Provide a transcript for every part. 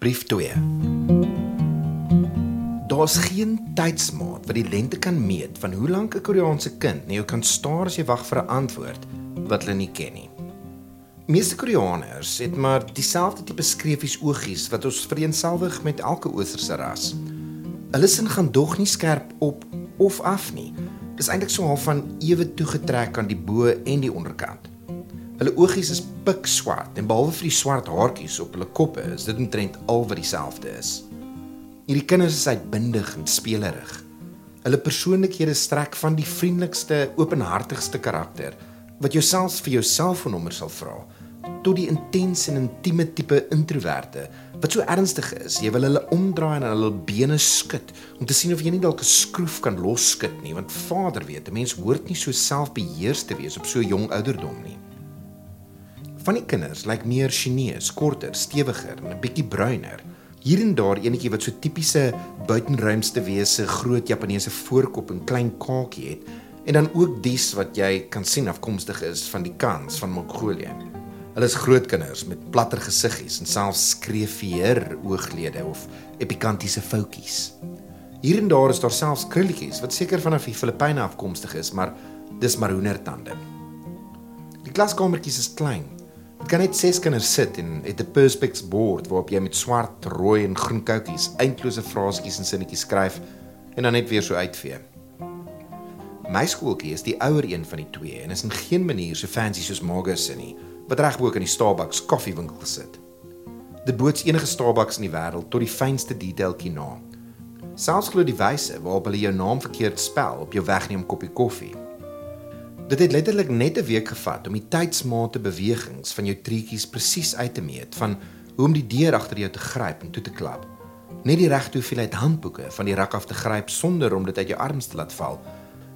Brief 2. Daar's geen tydsmaat wat die lengte kan meet van hoe lank 'n Koreaanse kind na jou kan staar as jy wag vir 'n antwoord wat hulle nie ken nie. Meeste Koreaners het maar dieselfde tipe skreefies oogies wat ons vereenselwig met elke oosterse ras. Hulle sin gaan dog nie skerp op of af nie. Dis eintlik so half van ewe toegetrek aan die bo en die onderkant. Hulle oogies is pikswart en behalwe vir die swart haartjies op hulle koppe is dit omtrent al wat dieselfde is. Hierdie kinders is uitbundig en spelerig. Hulle persoonlikhede strek van die vriendelikste, openhartigste karakter wat jou selfs vir jou selfoonnommer sal vra tot die intense en intieme tipe introverte wat so ernstig is jy wil hulle omdraai en hulle bene skud om te sien of jy nie dalk 'n skroef kan losskud nie want vader weet 'n mens hoort nie so selfbeheers te wees op so jong ouderdom nie Van die kinders lyk meer Chinese, korter, stewiger en 'n bietjie bruiner. Hier en daar enetjie wat so tipiese buitenruimste wese, groot Japaneese voorkop en klein kaakie het, en dan ook dies wat jy kan sien afkomstig is van die kans van Mongolië. Hulle is groot kinders met platter gesiggies en selfs skreefier ooglede of epikantiese foutjies. Hier en daar is daar selfs krulletjies wat seker vanaf die Filippyne afkomstig is, maar dis maar hoendertande. Die klaskamertjies is klein kan net ses kinders sit en het 'n perspex bord waarop jy met swart, rooi en groen koutjies eintlose frasetjies en sinnetjies skryf en dan net weer so uitvee. My skooltjie is die ouer een van die twee en is in geen manier so fancy soos Margus se nie, wat regbo in die Starbucks koffiewinkel sit. Dit boots enige Starbucks in die wêreld tot die fynste detailtjie na. Selfs glo die wyse waarop hulle jou naam verkeerd spel op jou wegneem koppie koffie. Dit het letterlik net 'n week gevat om die tydsmate bewegings van jou treetjies presies uit te meet van hoe om die deur agter jou te gryp en toe te klap. Net die regte hoeveelheid handboeke van die rak af te gryp sonder om dit uit jou arms te laat val.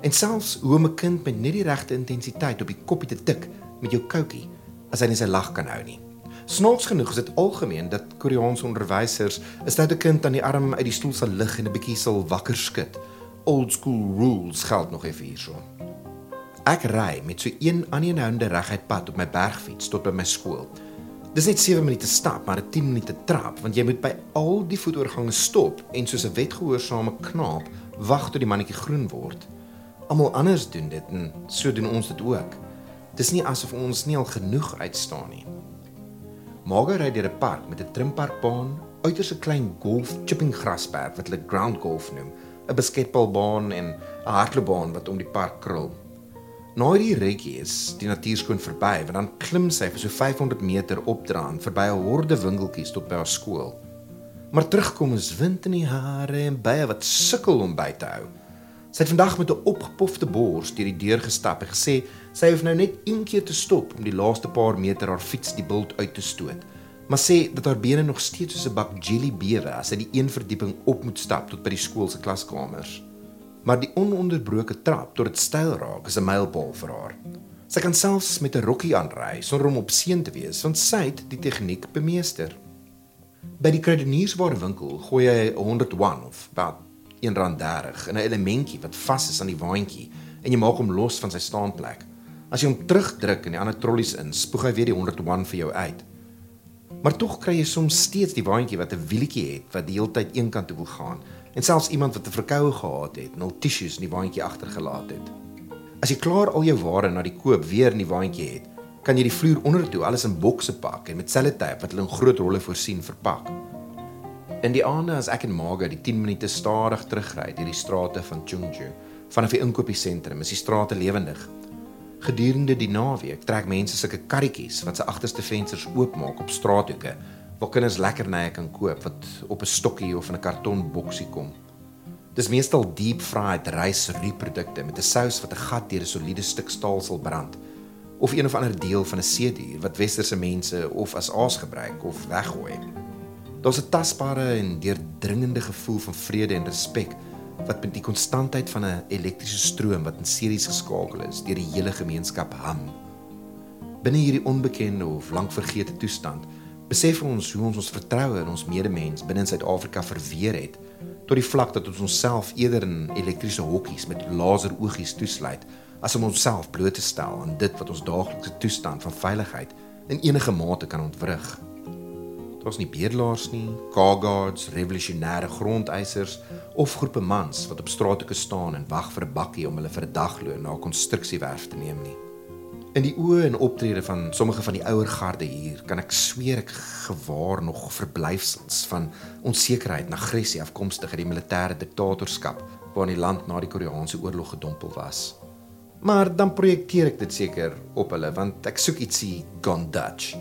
En selfs hoe om 'n kind met net die regte intensiteit op die koppie te tik met jou koutjie as hy nie sy lag kan hou nie. Snaaks genoeg is dit algemeen dat Koreaanse onderwysers 'n stoute kind aan die arm uit die stoel sal lig en 'n bietjie sal wakker skud. Old school rules geld nog effe hierso. Ek ry met so een aanhouende reguit pad op my bergfiets tot by my skool. Dis net 7 minute stap, maar 'n 10 minute trap, want jy moet by al die voetoorgange stop en soos 'n wetgehoorsame knaap wag tot die mannetjie groen word. Almal anders doen dit en so doen ons dit ook. Dis nie asof ons nie al genoeg uitstaan nie. Môre ry deur 'n park met 'n trimparkbaan, uiters 'n klein golf chipping grasperk wat hulle ground golf noem, 'n basketbalbaan en 'n hardloopbaan wat om die park krul. Na hierdie retjie is die natuur skoon verby, want dan klim sy vir so 500 meter opdraan verby 'n horde winkeltjies tot by haar skool. Maar terugkom is wind in die hare en baie wat sukkel om by te hou. Sy het vandag met 'n opgepofte bors deur die deur gestap en gesê sy hoef nou net een keer te stop om die laaste paar meter haar fiets die bult uit te stoot. Maar sê dat haar bene nog steeds soos 'n bak jelly bewe as sy die een verdieping op moet stap tot by die skool se klaskamers maar die ononderbroke trap tot dit styl raak is 'n mylpaal vir haar. Sy kan selfs met 'n rokkie aanry sonder om op seën te wees, want sy het die tegniek bemeester. By die kruideniersware winkel gooi hy 101 of about R1.30 in 'n elementjie wat vas is aan die waantjie en jy maak hom los van sy staanplek. As jy hom terugdruk in die ander trollies in, spoeg hy weer die 101 vir jou uit. Maar tog kry jy soms steeds die waantjie wat 'n wielietjie het wat die hele tyd eenkant toe wil gaan en selfs iemand wat 'n verkoue gehad het en al tissues in die waandjie agtergelaat het. As jy klaar al jou ware na die koop weer in die waandjie het, kan jy die vloer onder toe alles in bokse pak en met sellotape wat hulle in groot rolle voorsien verpak. In die aande as ek en Marga die 10 minute stadig terugry deur die strate van Chungju vanaf die inkopiesentrum, is die strate lewendig. Gedurende die naweek trek mense sulke karretjies wat se agterste vensters oopmaak op straathoeke waar kinders lekkernye kan koop wat op 'n stokkie of in 'n karton boksie kom. Dis meestal deep fried rysrieprodukte met 'n sous wat 'n gat deur 'n soliede stuk staal sal brand of een of ander deel van 'n seedier wat westerse mense of as aas gebruik of weggooi. Daar's 'n tasbare en deurdringende gevoel van vrede en respek wat met die konstantheid van 'n elektriese stroom wat in series geskakel is deur die hele gemeenskap ham. Binne hierdie onbekende of lank vergete toestand besef ons hoe ons ons vertroue in ons medemens binne in Suid-Afrika verweer het tot die vlak dat ons onsself eerder in elektriese hokkies met laseroogies toesluit as om onsself bloot te stel aan dit wat ons daaglikse toestand van veiligheid in enige mate kan ontwrig. Daar's nie bedelaars nie, Kagaards, revolusionêre grondeisers of groepe mans wat op straathoeke staan en wag vir 'n bakkie om hulle vir 'n dagloon na 'n konstruksiewerf te neem nie. In die oë en optrede van sommige van die ouer garde hier kan ek sweer ek gewaar nog verblyfsels van onsekerheid en aggressie afkomstig uit die militêre diktatorskap waarin die land na die Koreaanse oorlog gedompel was. Maar dan projekteer ek dit seker op hulle want ek soek ietsie gone Dutch.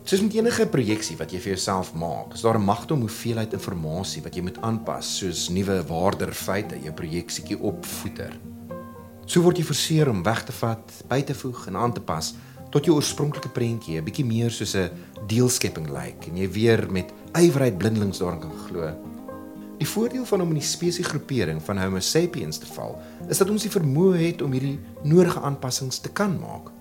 Soos met enige projeksie wat jy vir jouself maak, is daar 'n magte om hoeveelheid inligting wat jy moet aanpas, soos nuwe waarder feite jou projeksietjie opvoeder. So word jy verseker om weg te vat, by te voeg en aan te pas tot jou oorspronklike prentjie 'n bietjie meer soos 'n deelskepping lyk en jy weer met ywerheid blindelings daarin kan glo. Die voordeel van om in die spesiegroepering van Homo sapiens te val, is dat ons die vermoë het om hierdie nodige aanpassings te kan maak.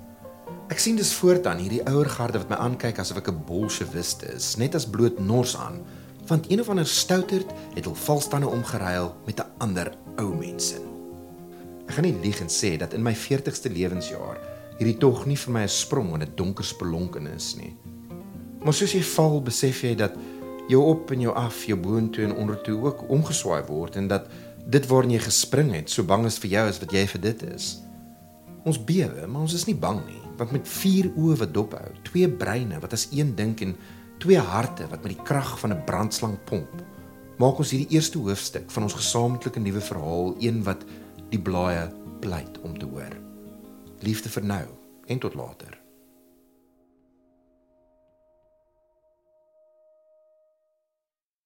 Ek sien dus voortaan hierdie ouer garde wat my aankyk asof ek 'n bolsjewiste is, net as bloot nors aan, want een of ander stouterd het hul valstande omgeruil met 'n ander ou mense. Ek gaan nie lieg en sê dat in my 40ste lewensjaar hierdie tog nie vir my 'n sprong in 'n donker spelonken is nie. Maar soos jy val, besef jy dat jou op en jou af, jou boontoe en ondertoe ook omgeswaai word en dat dit waarin jy gespring het, so bang is vir jou as wat jy vir dit is. Ons bewe, maar ons is nie bang nie want met vier oë wat dophou, twee breine wat as een dink en twee harte wat met die krag van 'n brandslang pomp, maak ons hierdie eerste hoofstuk van ons gesamentlike nuwe verhaal een wat die blaaie pleit om te hoor. Liefde vir nou en tot later.